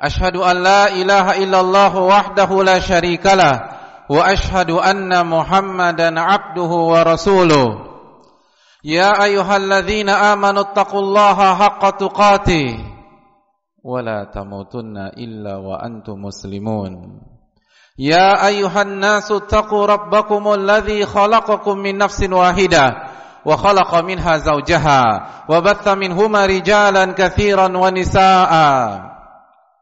Ashhadu an la ilaha illallah wahdahu la syarikalah wa ashhadu anna Muhammadan abduhu wa rasuluh. Ya ayyuhalladzina amanu taqullaha haqqa tuqati wa la tamutunna illa wa antum muslimun. Ya ayyuhan nasu taqu rabbakumul ladzi khalaqakum min nafsin wahidah wa khalaqa minha zawjaha wa batha minhumar rijalan katsiran wa nisaa'a.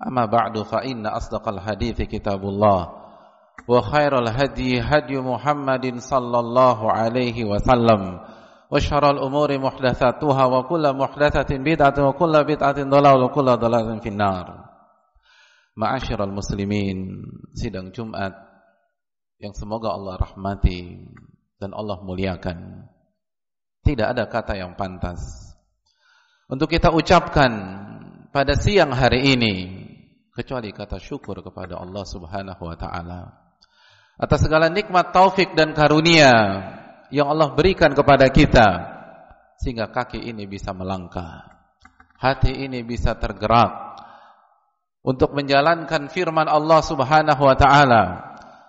أما بعد فإن أصدق الحديث كتاب الله وخير الهدي هدي محمد صلى الله عليه وسلم وشر الأمور محدثاتها وكل محدثة بدعة وكل بدعة ضلال وكل ضلال في النار معاشر المسلمين sidang Jumat yang semoga Allah rahmati dan Allah muliakan tidak ada kata yang pantas untuk kita ucapkan pada siang hari ini kecuali kata syukur kepada Allah Subhanahu wa taala. Atas segala nikmat taufik dan karunia yang Allah berikan kepada kita sehingga kaki ini bisa melangkah hati ini bisa tergerak untuk menjalankan firman Allah Subhanahu wa taala.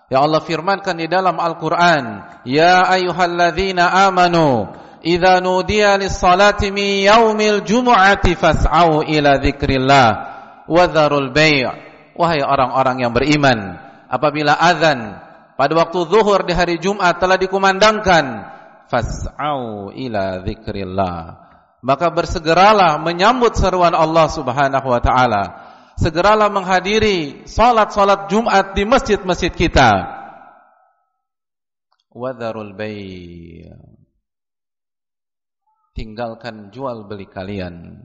Yang Allah firmankan di dalam Al-Qur'an ya ayyuhalladzina amanu idza nudiya lis-salati min yaumil jumu'ati fas'au ila dzikrillah wadharul bai' wahai orang-orang yang beriman apabila azan pada waktu zuhur di hari Jumat telah dikumandangkan fas'au ila dzikrillah maka bersegeralah menyambut seruan Allah Subhanahu wa taala. Segeralah menghadiri salat-salat Jumat di masjid-masjid kita. Wadharul bai' tinggalkan jual beli kalian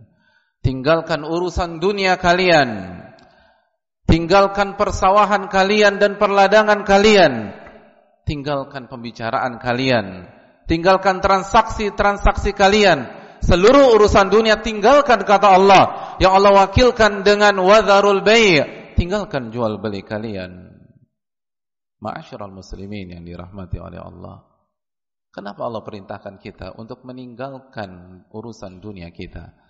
Tinggalkan urusan dunia kalian. Tinggalkan persawahan kalian dan perladangan kalian. Tinggalkan pembicaraan kalian. Tinggalkan transaksi-transaksi kalian. Seluruh urusan dunia tinggalkan kata Allah. Yang Allah wakilkan dengan wadharul bay' Tinggalkan jual beli kalian. Ma'asyiral muslimin yang dirahmati oleh Allah. Kenapa Allah perintahkan kita untuk meninggalkan urusan dunia kita?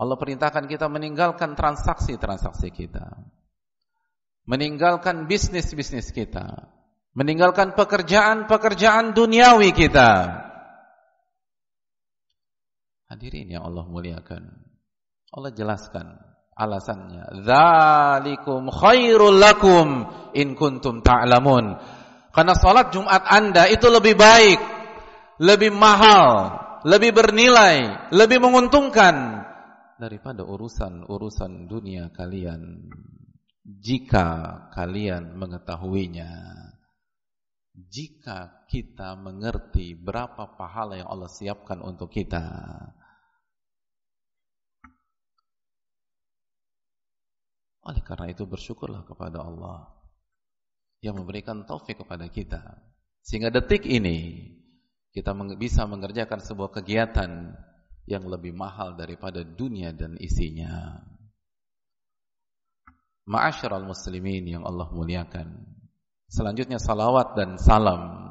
Allah perintahkan kita meninggalkan transaksi-transaksi kita. Meninggalkan bisnis-bisnis kita. Meninggalkan pekerjaan-pekerjaan duniawi kita. Hadirin yang Allah muliakan. Allah jelaskan alasannya. Dzalikum khairul lakum in kuntum ta'lamun. Karena salat Jumat Anda itu lebih baik, lebih mahal, lebih bernilai, lebih menguntungkan daripada urusan-urusan dunia kalian. Jika kalian mengetahuinya jika kita mengerti berapa pahala yang Allah siapkan untuk kita oleh karena itu bersyukurlah kepada Allah yang memberikan taufik kepada kita. Sehingga detik ini kita bisa mengerjakan sebuah kegiatan yang lebih mahal daripada dunia dan isinya. Ma'asyiral muslimin yang Allah muliakan. Selanjutnya salawat dan salam.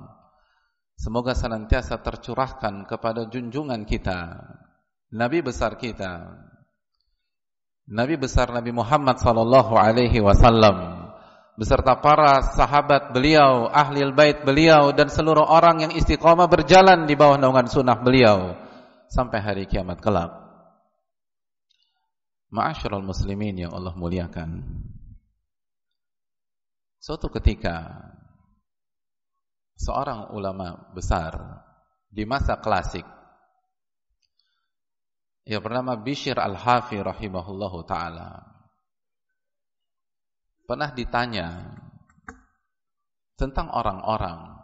Semoga senantiasa tercurahkan kepada junjungan kita, Nabi besar kita, Nabi besar Nabi Muhammad sallallahu alaihi wasallam beserta para sahabat beliau, ahli bait beliau dan seluruh orang yang istiqomah berjalan di bawah naungan sunnah beliau sampai hari kiamat kelak. Ma'asyiral muslimin yang Allah muliakan. Suatu ketika seorang ulama besar di masa klasik yang bernama Bishr Al-Hafi rahimahullahu taala pernah ditanya tentang orang-orang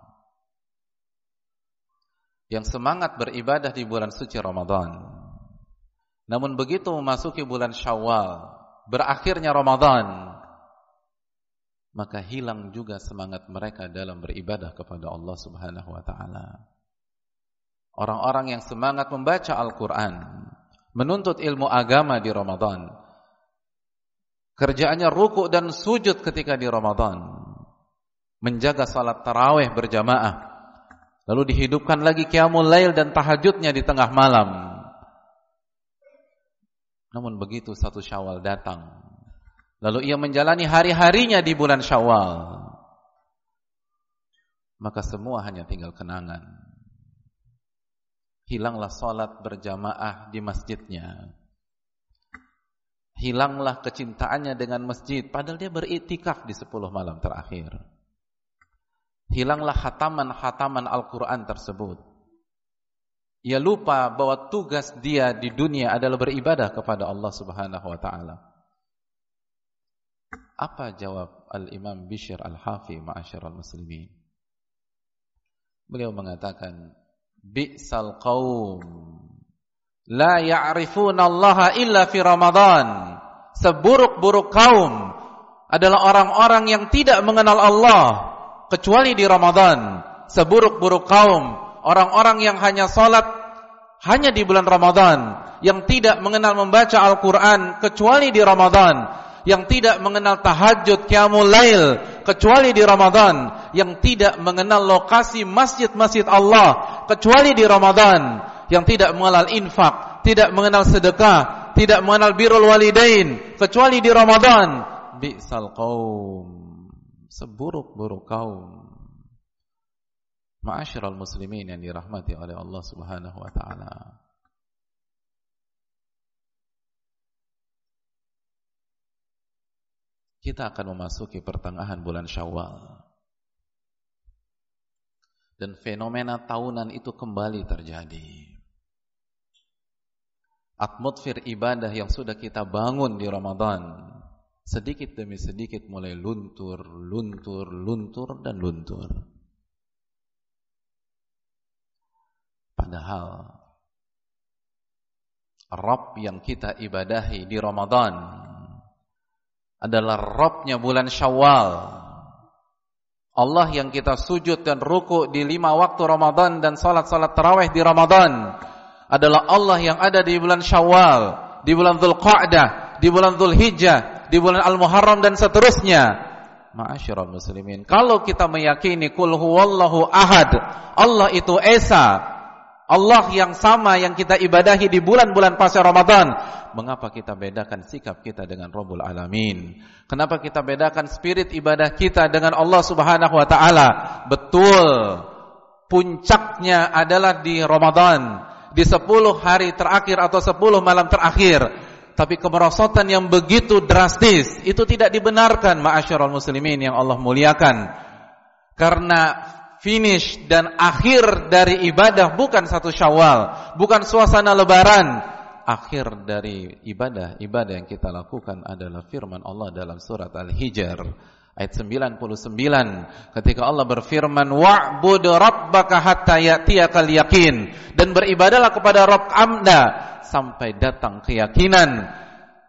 yang semangat beribadah di bulan suci Ramadan. Namun begitu memasuki bulan Syawal, berakhirnya Ramadan, maka hilang juga semangat mereka dalam beribadah kepada Allah Subhanahu wa taala. Orang-orang yang semangat membaca Al-Qur'an, menuntut ilmu agama di Ramadan. Kerjaannya ruku dan sujud ketika di Ramadan. Menjaga salat tarawih berjamaah. Lalu dihidupkan lagi qiyamul lail dan tahajudnya di tengah malam. Namun begitu satu Syawal datang, Lalu ia menjalani hari-harinya di bulan Syawal. Maka semua hanya tinggal kenangan. Hilanglah salat berjamaah di masjidnya. Hilanglah kecintaannya dengan masjid padahal dia beriktikaf di 10 malam terakhir. Hilanglah hataman-hataman Al-Qur'an tersebut. Ia lupa bahwa tugas dia di dunia adalah beribadah kepada Allah Subhanahu wa taala. Apa jawab Al-Imam Bishr Al-Hafi ma'asyiral muslimin? Beliau mengatakan, "Bi'sal qaum la ya'rifuna Allah illa fi Ramadan." Seburuk-buruk kaum adalah orang-orang yang tidak mengenal Allah kecuali di Ramadan. Seburuk-buruk kaum orang-orang yang hanya salat hanya di bulan Ramadan, yang tidak mengenal membaca Al-Qur'an kecuali di Ramadan yang tidak mengenal tahajud qiyamul lail kecuali di Ramadan, yang tidak mengenal lokasi masjid-masjid Allah kecuali di Ramadan, yang tidak mengenal infak, tidak mengenal sedekah, tidak mengenal birrul walidain kecuali di Ramadan. Bi'sal qaum. Seburuk-buruk kaum. Ma'asyiral muslimin yang dirahmati oleh Allah Subhanahu wa taala. kita akan memasuki pertengahan bulan Syawal. Dan fenomena tahunan itu kembali terjadi. Atmosfer ibadah yang sudah kita bangun di Ramadan sedikit demi sedikit mulai luntur, luntur, luntur dan luntur. Padahal Rabb yang kita ibadahi di Ramadan adalah Robnya bulan Syawal. Allah yang kita sujud dan ruku di lima waktu Ramadan dan salat-salat tarawih di Ramadan adalah Allah yang ada di bulan Syawal, di bulan Dzulqa'dah, di bulan Dzulhijjah, di bulan Al-Muharram dan seterusnya. Ma'asyiral muslimin, kalau kita meyakini kul huwallahu ahad, Allah itu esa, Allah yang sama yang kita ibadahi di bulan-bulan pasca Ramadan. Mengapa kita bedakan sikap kita dengan Rabbul Alamin? Kenapa kita bedakan spirit ibadah kita dengan Allah Subhanahu wa taala? Betul. Puncaknya adalah di Ramadan, di 10 hari terakhir atau 10 malam terakhir. Tapi kemerosotan yang begitu drastis itu tidak dibenarkan ma'asyiral muslimin yang Allah muliakan. Karena finish dan akhir dari ibadah bukan satu syawal, bukan suasana lebaran. Akhir dari ibadah, ibadah yang kita lakukan adalah firman Allah dalam surat Al-Hijr ayat 99 ketika Allah berfirman wa'bud rabbaka hatta ya'tiyakal yakin dan beribadalah kepada Rabb Anda sampai datang keyakinan.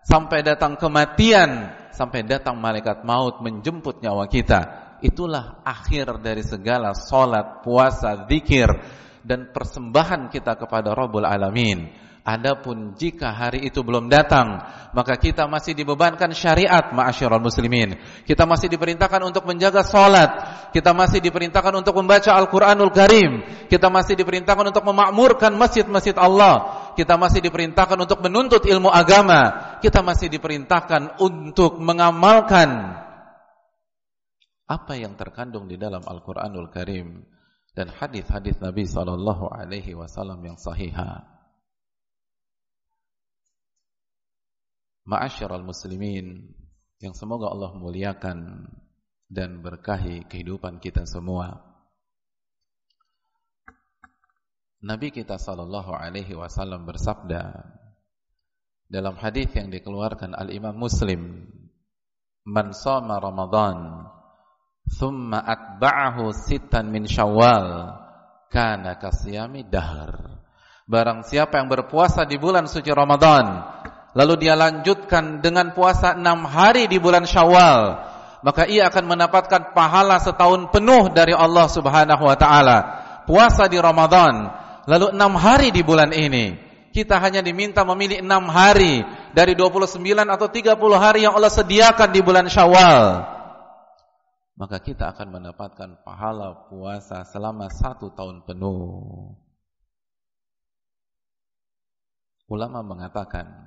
Sampai datang kematian. Sampai datang malaikat maut menjemput nyawa kita. Itulah akhir dari segala solat, puasa, zikir dan persembahan kita kepada Rabbul Alamin. Adapun jika hari itu belum datang, maka kita masih dibebankan syariat ma'asyiral muslimin. Kita masih diperintahkan untuk menjaga salat, kita masih diperintahkan untuk membaca Al-Qur'anul Karim, kita masih diperintahkan untuk memakmurkan masjid-masjid Allah, kita masih diperintahkan untuk menuntut ilmu agama, kita masih diperintahkan untuk mengamalkan apa yang terkandung di dalam Al-Qur'anul Karim dan hadis-hadis Nabi sallallahu alaihi wasallam yang sahihah. Ma'asyiral muslimin yang semoga Allah muliakan dan berkahi kehidupan kita semua. Nabi kita sallallahu alaihi wasallam bersabda dalam hadis yang dikeluarkan Al Imam Muslim, "Man shoma Ramadan, thumma atba'ahu sittan min Syawal, kana kasiyami dahr." Barang siapa yang berpuasa di bulan suci Ramadan, lalu dia lanjutkan dengan puasa enam hari di bulan Syawal, maka ia akan mendapatkan pahala setahun penuh dari Allah Subhanahu wa taala. Puasa di Ramadan Lalu enam hari di bulan ini kita hanya diminta memilih enam hari dari 29 atau 30 hari yang Allah sediakan di bulan Syawal. Maka kita akan mendapatkan pahala puasa selama satu tahun penuh. Ulama mengatakan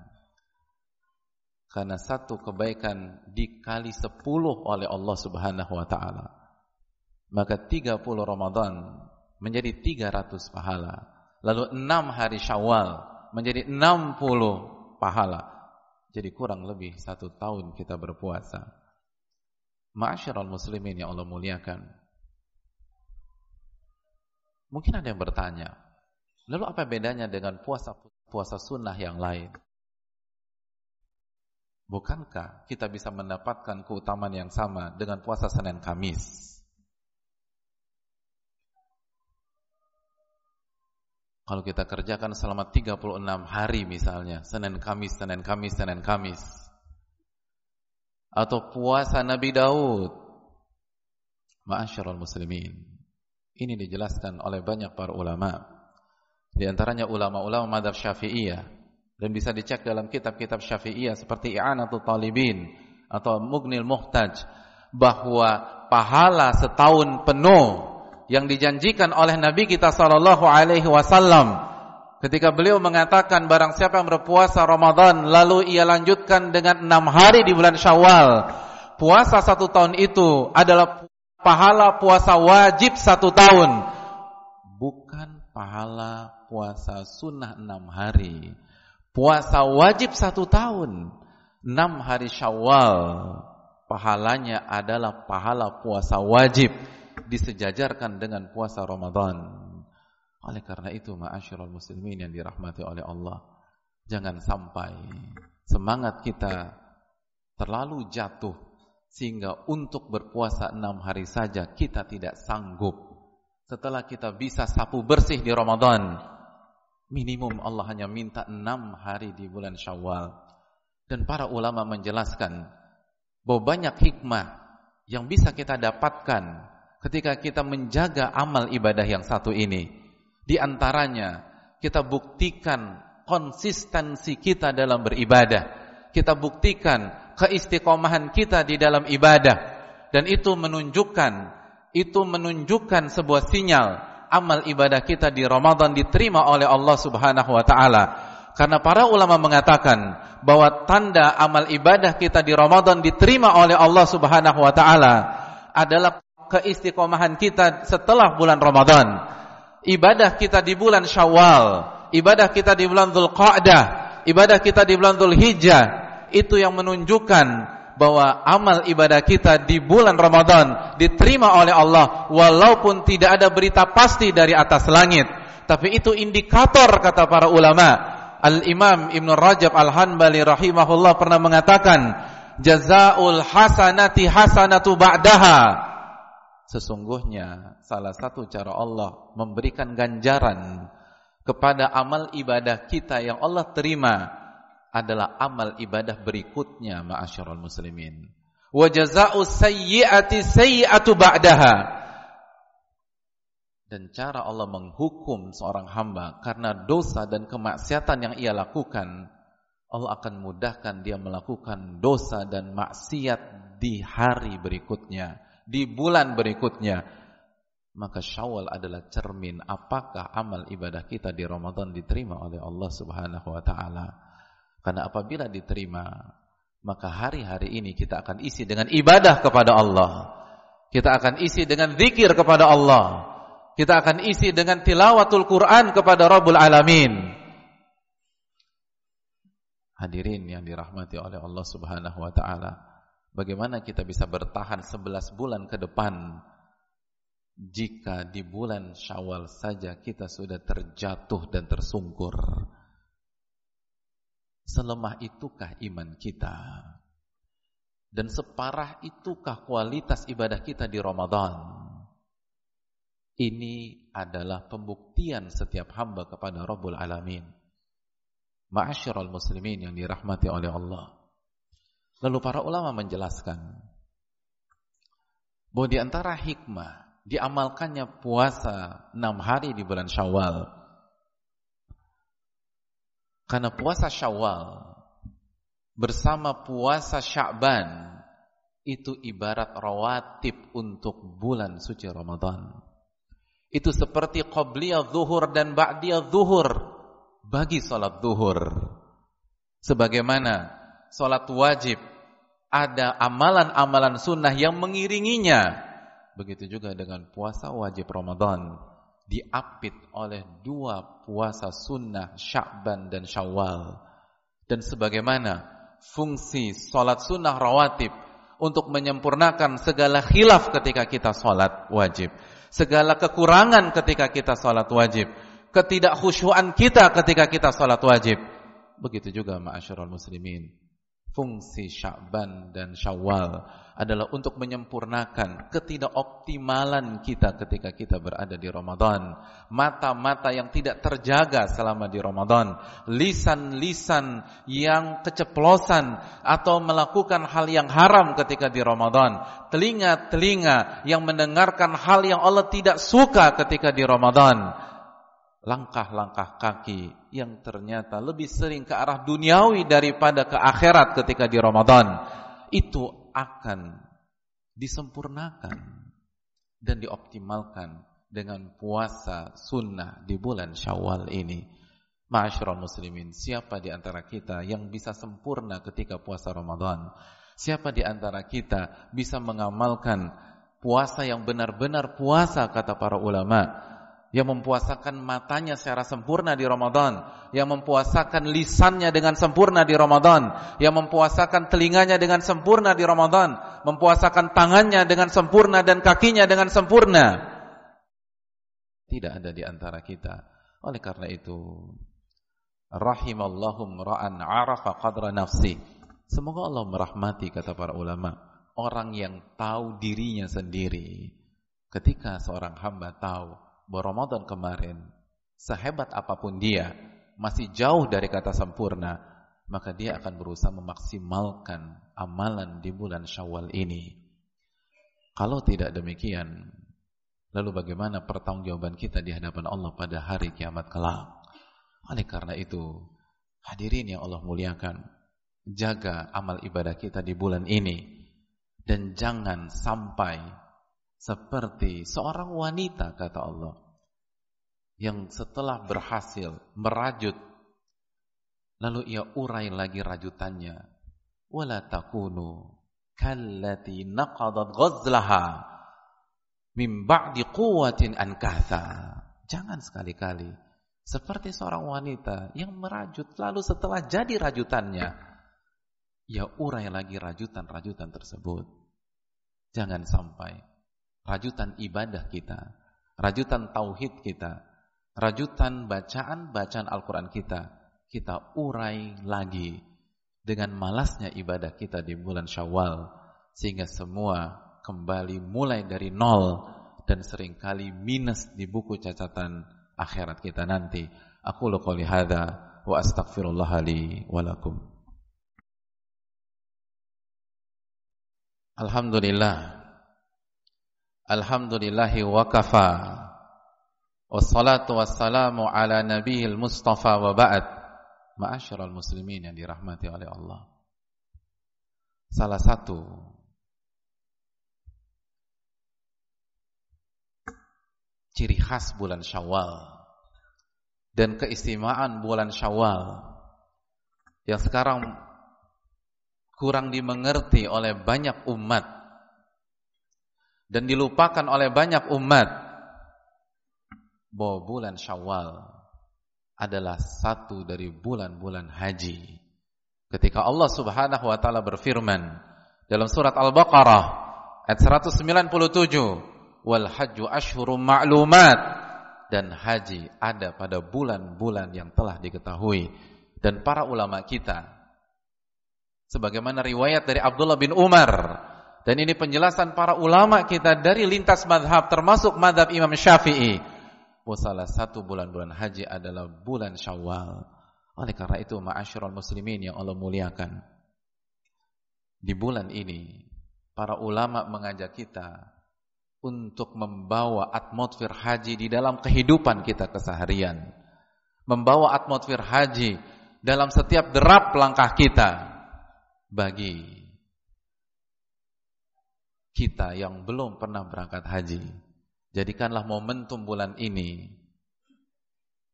karena satu kebaikan dikali sepuluh oleh Allah Subhanahu wa taala. Maka 30 Ramadan menjadi 300 pahala. Lalu 6 hari Syawal menjadi 60 pahala. Jadi kurang lebih satu tahun kita berpuasa. Ma'asyiral muslimin yang Allah muliakan. Mungkin ada yang bertanya, lalu apa bedanya dengan puasa puasa sunnah yang lain? Bukankah kita bisa mendapatkan keutamaan yang sama dengan puasa Senin Kamis? Kalau kita kerjakan selama 36 hari misalnya, Senin Kamis, Senin Kamis, Senin Kamis. Atau puasa Nabi Daud. Ma'asyarul muslimin. Ini dijelaskan oleh banyak para ulama. Di antaranya ulama-ulama madhab syafi'iyah. Dan bisa dicek dalam kitab-kitab syafi'iyah seperti I'anatul Talibin atau Mugnil Muhtaj. Bahwa pahala setahun penuh yang dijanjikan oleh Nabi kita sallallahu alaihi wasallam ketika beliau mengatakan barang siapa yang berpuasa Ramadan lalu ia lanjutkan dengan enam hari di bulan Syawal puasa satu tahun itu adalah pahala puasa wajib satu tahun bukan pahala puasa sunnah enam hari puasa wajib satu tahun enam hari Syawal pahalanya adalah pahala puasa wajib disejajarkan dengan puasa Ramadan. Oleh karena itu, ma'asyiral muslimin yang dirahmati oleh Allah, jangan sampai semangat kita terlalu jatuh sehingga untuk berpuasa enam hari saja kita tidak sanggup. Setelah kita bisa sapu bersih di Ramadan, minimum Allah hanya minta enam hari di bulan Syawal. Dan para ulama menjelaskan bahwa banyak hikmah yang bisa kita dapatkan ketika kita menjaga amal ibadah yang satu ini. Di antaranya kita buktikan konsistensi kita dalam beribadah. Kita buktikan keistiqomahan kita di dalam ibadah dan itu menunjukkan itu menunjukkan sebuah sinyal amal ibadah kita di Ramadan diterima oleh Allah Subhanahu wa taala. Karena para ulama mengatakan bahwa tanda amal ibadah kita di Ramadan diterima oleh Allah Subhanahu wa taala adalah keistiqomahan kita setelah bulan Ramadan. Ibadah kita di bulan Syawal, ibadah kita di bulan Dzulqa'dah, ibadah kita di bulan Dzulhijjah, itu yang menunjukkan bahwa amal ibadah kita di bulan Ramadan diterima oleh Allah walaupun tidak ada berita pasti dari atas langit. Tapi itu indikator kata para ulama. Al-Imam Ibn Rajab Al-Hanbali rahimahullah pernah mengatakan, "Jazaul hasanati hasanatu ba'daha." Sesungguhnya salah satu cara Allah memberikan ganjaran kepada amal ibadah kita yang Allah terima adalah amal ibadah berikutnya ma'asyiral muslimin. Wa jazaa'u sayyi'ati sayyi'atu ba'daha. Dan cara Allah menghukum seorang hamba karena dosa dan kemaksiatan yang ia lakukan, Allah akan mudahkan dia melakukan dosa dan maksiat di hari berikutnya di bulan berikutnya maka Syawal adalah cermin apakah amal ibadah kita di Ramadan diterima oleh Allah Subhanahu wa taala. Karena apabila diterima, maka hari-hari ini kita akan isi dengan ibadah kepada Allah. Kita akan isi dengan zikir kepada Allah. Kita akan isi dengan tilawatul Quran kepada Rabbul Alamin. Hadirin yang dirahmati oleh Allah Subhanahu wa taala. Bagaimana kita bisa bertahan 11 bulan ke depan jika di bulan Syawal saja kita sudah terjatuh dan tersungkur. Selemah itukah iman kita? Dan separah itukah kualitas ibadah kita di Ramadan? Ini adalah pembuktian setiap hamba kepada Rabbul Alamin. Ma'asyiral muslimin yang dirahmati oleh Allah. Lalu para ulama menjelaskan bahwa di antara hikmah diamalkannya puasa enam hari di bulan Syawal. Karena puasa Syawal bersama puasa Sya'ban itu ibarat rawatib untuk bulan suci Ramadan. Itu seperti qabliyah zuhur dan ba'diyah zuhur bagi salat zuhur. Sebagaimana salat wajib ada amalan-amalan sunnah yang mengiringinya Begitu juga dengan puasa wajib Ramadan diapit oleh dua puasa sunnah Sya'ban dan Syawal. Dan sebagaimana fungsi solat sunnah rawatib untuk menyempurnakan segala khilaf ketika kita solat wajib. Segala kekurangan ketika kita solat wajib. Ketidakkhusyuan kita ketika kita solat wajib. Begitu juga ma'asyurul muslimin fungsi Sya'ban dan Syawal adalah untuk menyempurnakan ketidakoptimalan kita ketika kita berada di Ramadan. Mata-mata yang tidak terjaga selama di Ramadan, lisan-lisan yang keceplosan atau melakukan hal yang haram ketika di Ramadan, telinga-telinga yang mendengarkan hal yang Allah tidak suka ketika di Ramadan langkah-langkah kaki yang ternyata lebih sering ke arah duniawi daripada ke akhirat ketika di Ramadan itu akan disempurnakan dan dioptimalkan dengan puasa sunnah di bulan Syawal ini. Ma'asyiral muslimin, siapa di antara kita yang bisa sempurna ketika puasa Ramadan? Siapa di antara kita bisa mengamalkan puasa yang benar-benar puasa kata para ulama? Yang mempuasakan matanya secara sempurna di Ramadan, yang mempuasakan lisannya dengan sempurna di Ramadan, yang mempuasakan telinganya dengan sempurna di Ramadan, mempuasakan tangannya dengan sempurna dan kakinya dengan sempurna. Tidak ada di antara kita. Oleh karena itu, rahimallahum ra'an arafa qadra nafsi. Semoga Allah merahmati kata para ulama orang yang tahu dirinya sendiri. Ketika seorang hamba tahu bahwa Ramadan kemarin sehebat apa pun dia masih jauh dari kata sempurna maka dia akan berusaha memaksimalkan amalan di bulan Syawal ini. Kalau tidak demikian lalu bagaimana pertanggungjawaban kita di hadapan Allah pada hari kiamat kelak? Oleh karena itu hadirin yang Allah muliakan jaga amal ibadah kita di bulan ini. Dan jangan sampai seperti seorang wanita kata Allah yang setelah berhasil merajut lalu ia urai lagi rajutannya. Wala takunu kallati naqadat ghazlaha min ba'di quwwatin ankatha. Jangan sekali-kali. Seperti seorang wanita yang merajut lalu setelah jadi rajutannya ia urai lagi rajutan-rajutan tersebut. Jangan sampai rajutan ibadah kita, rajutan tauhid kita, rajutan bacaan-bacaan Al-Quran kita, kita urai lagi dengan malasnya ibadah kita di bulan Syawal, sehingga semua kembali mulai dari nol dan sering kali minus di buku catatan akhirat kita nanti. Aku qouli hadza wa astaghfirullah li wa lakum. Alhamdulillah Alhamdulillahi wa kafa. Wassalatu wassalamu ala nabiyil mustafa wa ba'd. Ma'asyiral muslimin yang dirahmati oleh Allah. Salah satu. Ciri khas bulan syawal. Dan keistimewaan bulan syawal. Yang sekarang Kurang dimengerti oleh banyak umat dan dilupakan oleh banyak umat. Bahwa bulan Syawal adalah satu dari bulan-bulan haji. Ketika Allah Subhanahu wa taala berfirman dalam surat Al-Baqarah ayat 197, wal hajju ashhurum ma'lumat. Dan haji ada pada bulan-bulan yang telah diketahui. Dan para ulama kita sebagaimana riwayat dari Abdullah bin Umar dan ini penjelasan para ulama kita dari lintas madhab termasuk madhab Imam Syafi'i bahwa salah satu bulan-bulan haji adalah bulan Syawal oleh karena itu ma'asyiral muslimin yang Allah muliakan di bulan ini para ulama mengajak kita untuk membawa atmosfer haji di dalam kehidupan kita keseharian. Membawa atmosfer haji dalam setiap derap langkah kita bagi kita yang belum pernah berangkat haji. Jadikanlah momentum bulan ini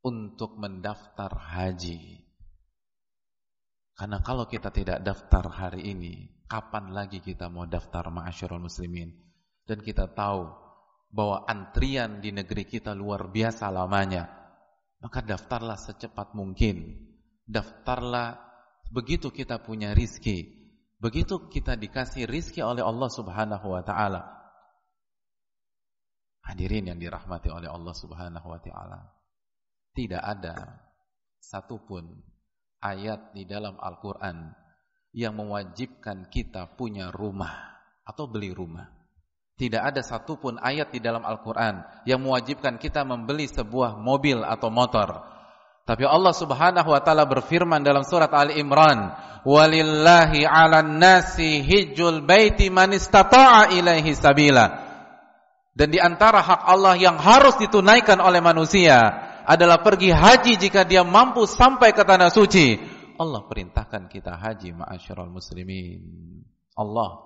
untuk mendaftar haji. Karena kalau kita tidak daftar hari ini, kapan lagi kita mau daftar ma'asyurul muslimin? Dan kita tahu bahwa antrian di negeri kita luar biasa lamanya. Maka daftarlah secepat mungkin. Daftarlah begitu kita punya rizki. Begitu kita dikasih rizki oleh Allah subhanahu wa ta'ala. Hadirin yang dirahmati oleh Allah subhanahu wa ta'ala. Tidak ada satupun ayat di dalam Al-Quran yang mewajibkan kita punya rumah atau beli rumah. Tidak ada satupun ayat di dalam Al-Quran yang mewajibkan kita membeli sebuah mobil atau motor. Tapi Allah Subhanahu wa taala berfirman dalam surat Ali Imran, "Walillahi 'alan nasi hijjul baiti man istata'a ilaihi sabila." Dan di antara hak Allah yang harus ditunaikan oleh manusia adalah pergi haji jika dia mampu sampai ke tanah suci. Allah perintahkan kita haji ma'asyiral muslimin. Allah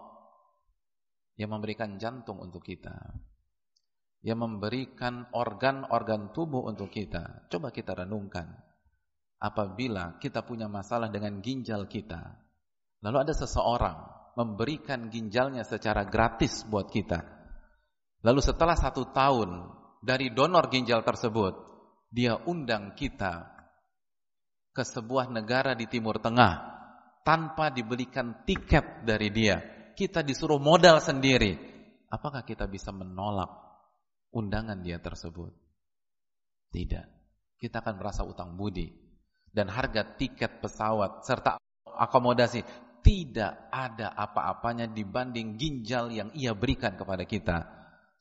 yang memberikan jantung untuk kita. Yang memberikan organ-organ tubuh untuk kita. Coba kita renungkan. Apabila kita punya masalah dengan ginjal kita. Lalu ada seseorang memberikan ginjalnya secara gratis buat kita. Lalu setelah satu tahun dari donor ginjal tersebut, dia undang kita ke sebuah negara di Timur Tengah tanpa dibelikan tiket dari dia. Kita disuruh modal sendiri. Apakah kita bisa menolak undangan dia tersebut? Tidak. Kita akan merasa utang budi. Dan harga tiket pesawat serta akomodasi tidak ada apa-apanya dibanding ginjal yang ia berikan kepada kita.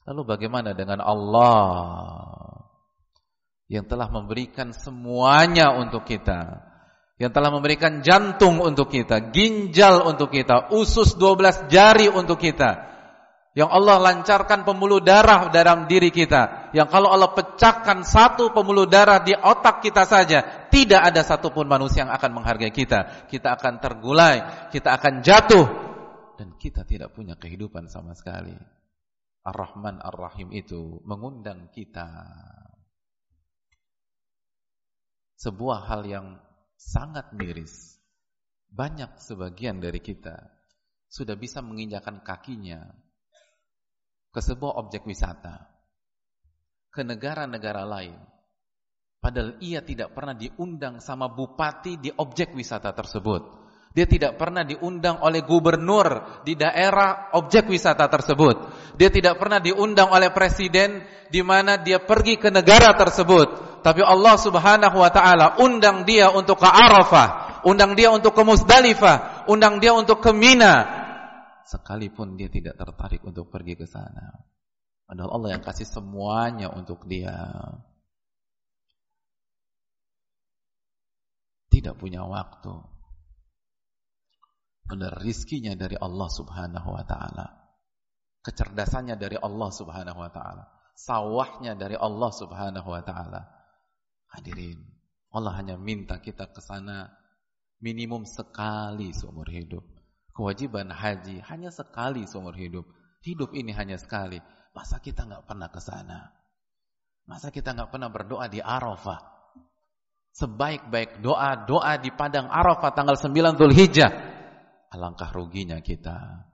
Lalu bagaimana dengan Allah? yang telah memberikan semuanya untuk kita yang telah memberikan jantung untuk kita ginjal untuk kita usus 12 jari untuk kita yang Allah lancarkan pembuluh darah dalam diri kita. Yang kalau Allah pecahkan satu pembuluh darah di otak kita saja tidak ada satupun manusia yang akan menghargai kita. Kita akan tergulai kita akan jatuh dan kita tidak punya kehidupan sama sekali. Ar-Rahman Ar-Rahim itu mengundang kita. Sebuah hal yang sangat miris. Banyak sebagian dari kita sudah bisa menginjakan kakinya ke sebuah objek wisata, ke negara-negara lain. Padahal ia tidak pernah diundang sama bupati di objek wisata tersebut. Dia tidak pernah diundang oleh gubernur di daerah objek wisata tersebut. Dia tidak pernah diundang oleh presiden di mana dia pergi ke negara tersebut. Tapi Allah Subhanahu wa taala undang dia untuk ke Arafah, undang dia untuk ke Musdalifah, undang dia untuk ke Mina. Sekalipun dia tidak tertarik untuk pergi ke sana. Padahal Allah yang kasih semuanya untuk dia. Tidak punya waktu benar rizkinya dari Allah subhanahu wa ta'ala. Kecerdasannya dari Allah subhanahu wa ta'ala. Sawahnya dari Allah subhanahu wa ta'ala. Hadirin, Allah hanya minta kita ke sana minimum sekali seumur hidup. Kewajiban haji hanya sekali seumur hidup. Hidup ini hanya sekali. Masa kita nggak pernah ke sana? Masa kita nggak pernah berdoa di Arafah? Sebaik-baik doa, doa di padang Arafah tanggal 9 Dhul Hijjah alangkah ruginya kita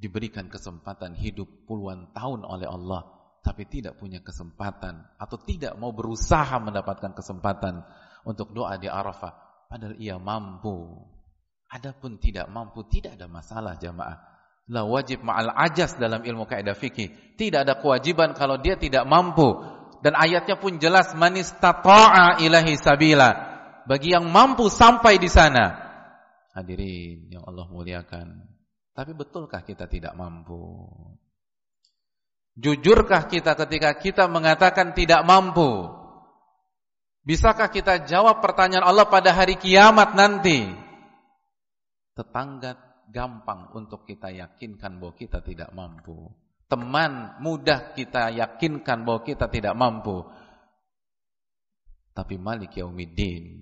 diberikan kesempatan hidup puluhan tahun oleh Allah tapi tidak punya kesempatan atau tidak mau berusaha mendapatkan kesempatan untuk doa di Arafah padahal ia mampu adapun tidak mampu tidak ada masalah jamaah La wajib ma'al ajas dalam ilmu kaidah fikih. Tidak ada kewajiban kalau dia tidak mampu. Dan ayatnya pun jelas manistata'a ilahi sabila. Bagi yang mampu sampai di sana. Hadirin yang Allah muliakan. Tapi betulkah kita tidak mampu? Jujurkah kita ketika kita mengatakan tidak mampu? Bisakah kita jawab pertanyaan Allah pada hari kiamat nanti? Tetangga gampang untuk kita yakinkan bahwa kita tidak mampu. Teman mudah kita yakinkan bahwa kita tidak mampu. Tapi Malik Yaumiddin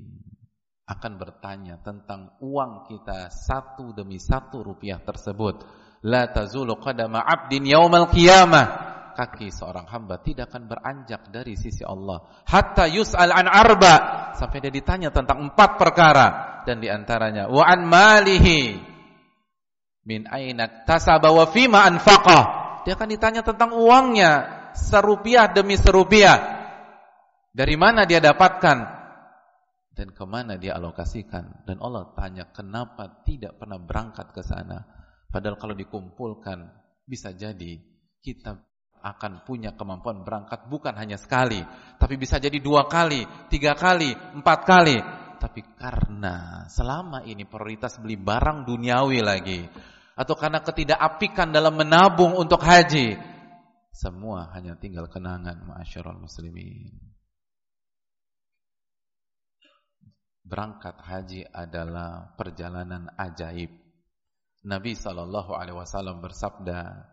akan bertanya tentang uang kita satu demi satu rupiah tersebut. La tazulu qadama abdin yaumal qiyamah. Kaki seorang hamba tidak akan beranjak dari sisi Allah. Hatta yus'al an arba. Sampai dia ditanya tentang empat perkara. Dan di antaranya. Wa an malihi min aina tasaba wa fima anfaqah. Dia akan ditanya tentang uangnya serupiah demi serupiah. Dari mana dia dapatkan dan ke mana dia alokasikan. Dan Allah tanya kenapa tidak pernah berangkat ke sana. Padahal kalau dikumpulkan bisa jadi kita akan punya kemampuan berangkat bukan hanya sekali, tapi bisa jadi dua kali, tiga kali, empat kali. Tapi karena selama ini prioritas beli barang duniawi lagi, atau karena ketidakapikan dalam menabung untuk haji. Semua hanya tinggal kenangan ma'asyiral muslimin. Berangkat haji adalah perjalanan ajaib. Nabi sallallahu alaihi wasallam bersabda,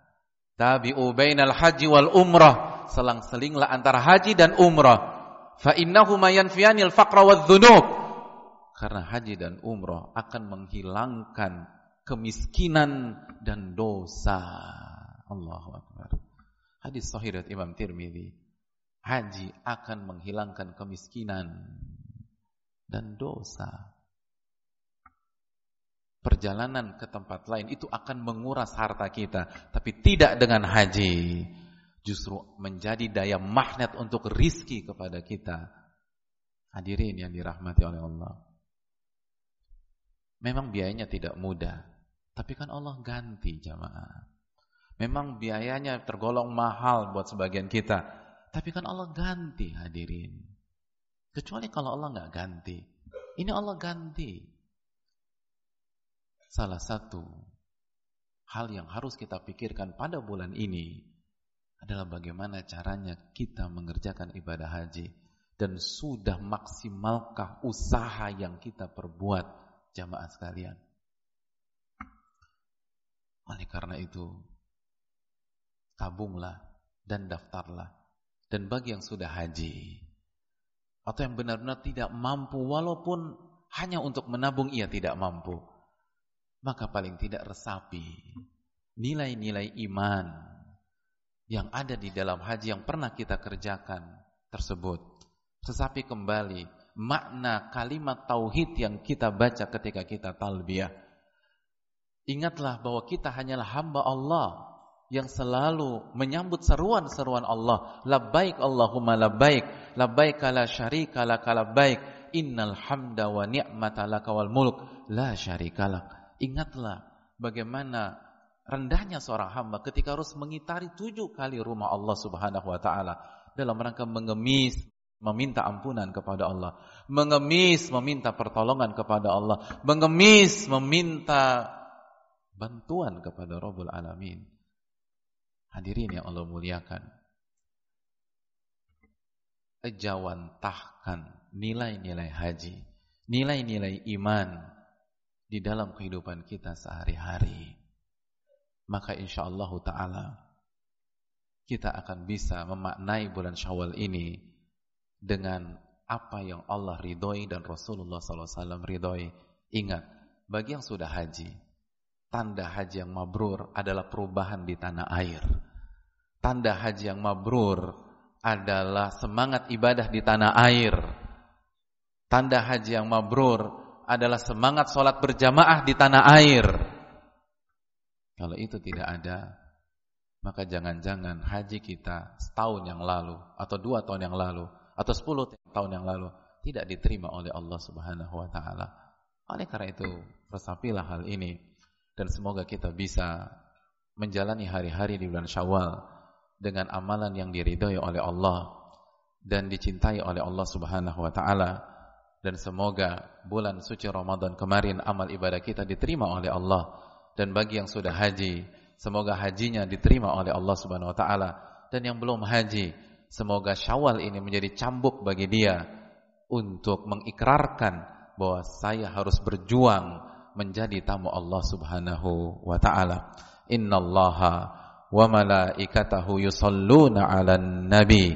"Tabi'u bainal haji wal umrah." Selang-selinglah antara haji dan umrah. Fa innahuma yanfiyanil faqra wadh-dhunub. Karena haji dan umrah akan menghilangkan kemiskinan dan dosa. Allahu Akbar. Hadis sahih Imam Tirmidzi. Haji akan menghilangkan kemiskinan dan dosa. Perjalanan ke tempat lain itu akan menguras harta kita, tapi tidak dengan haji. Justru menjadi daya magnet untuk rizki kepada kita. Hadirin yang dirahmati oleh Allah. Memang biayanya tidak mudah. Tapi kan Allah ganti jamaah. Memang biayanya tergolong mahal buat sebagian kita. Tapi kan Allah ganti hadirin. Kecuali kalau Allah nggak ganti. Ini Allah ganti. Salah satu hal yang harus kita pikirkan pada bulan ini adalah bagaimana caranya kita mengerjakan ibadah haji. Dan sudah maksimalkah usaha yang kita perbuat jamaah sekalian. Oleh karena itu, tabunglah dan daftarlah. Dan bagi yang sudah haji, atau yang benar-benar tidak mampu, walaupun hanya untuk menabung ia tidak mampu, maka paling tidak resapi nilai-nilai iman yang ada di dalam haji yang pernah kita kerjakan tersebut. Resapi kembali makna kalimat tauhid yang kita baca ketika kita talbiyah Ingatlah bahwa kita hanyalah hamba Allah yang selalu menyambut seruan-seruan Allah. Labbaik Allahumma labbaik, labbaik la syarika lak labbaik, innal hamda wa ni'mata laka wal mulk la. Ingatlah bagaimana rendahnya seorang hamba ketika harus mengitari tujuh kali rumah Allah Subhanahu wa taala dalam rangka mengemis meminta ampunan kepada Allah, mengemis meminta pertolongan kepada Allah, mengemis meminta bantuan kepada Rabbul Alamin. Hadirin yang Allah muliakan. Ejawantahkan nilai-nilai haji, nilai-nilai iman di dalam kehidupan kita sehari-hari. Maka insya Allah Ta'ala kita akan bisa memaknai bulan syawal ini dengan apa yang Allah ridhoi dan Rasulullah SAW ridhoi. Ingat, bagi yang sudah haji, Tanda haji yang mabrur adalah perubahan di tanah air. Tanda haji yang mabrur adalah semangat ibadah di tanah air. Tanda haji yang mabrur adalah semangat sholat berjamaah di tanah air. Kalau itu tidak ada, maka jangan-jangan haji kita setahun yang lalu, atau dua tahun yang lalu, atau sepuluh tahun yang lalu, tidak diterima oleh Allah subhanahu wa ta'ala. Oleh karena itu, resapilah hal ini dan semoga kita bisa menjalani hari-hari di bulan Syawal dengan amalan yang diridhoi oleh Allah dan dicintai oleh Allah Subhanahu wa taala dan semoga bulan suci Ramadan kemarin amal ibadah kita diterima oleh Allah dan bagi yang sudah haji semoga hajinya diterima oleh Allah Subhanahu wa taala dan yang belum haji semoga Syawal ini menjadi cambuk bagi dia untuk mengikrarkan bahwa saya harus berjuang menjadi tamu Allah Subhanahu wa taala. Innallaha wa malaikatahu yusalluna 'alan nabi.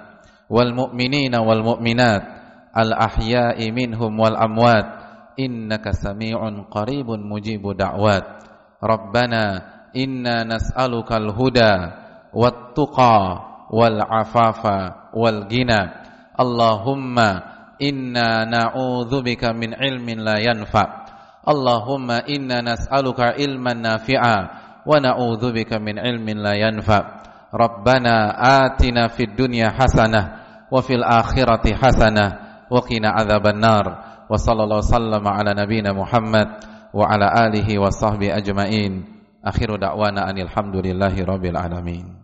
wal mu'minina wal mu'minat. Al ahya'i minhum wal amwat. Innaka sami'un qaribun mujibu da'wat. Rabbana inna nas'alukal huda wat tuqa wal afafa wal ghina Allahumma inna na'udzubika min ilmin la yanfa. Allahumma inna nas'aluka ilman nafi'a wa na'udzubika min ilmin la yanfa. Rabbana atina fid dunya hasanah وفي الآخرة حسنة وقنا عذاب النار. وصلى الله وسلم على نبينا محمد وعلى آله وصحبه أجمعين. آخر دعوانا أن الحمد لله رب العالمين.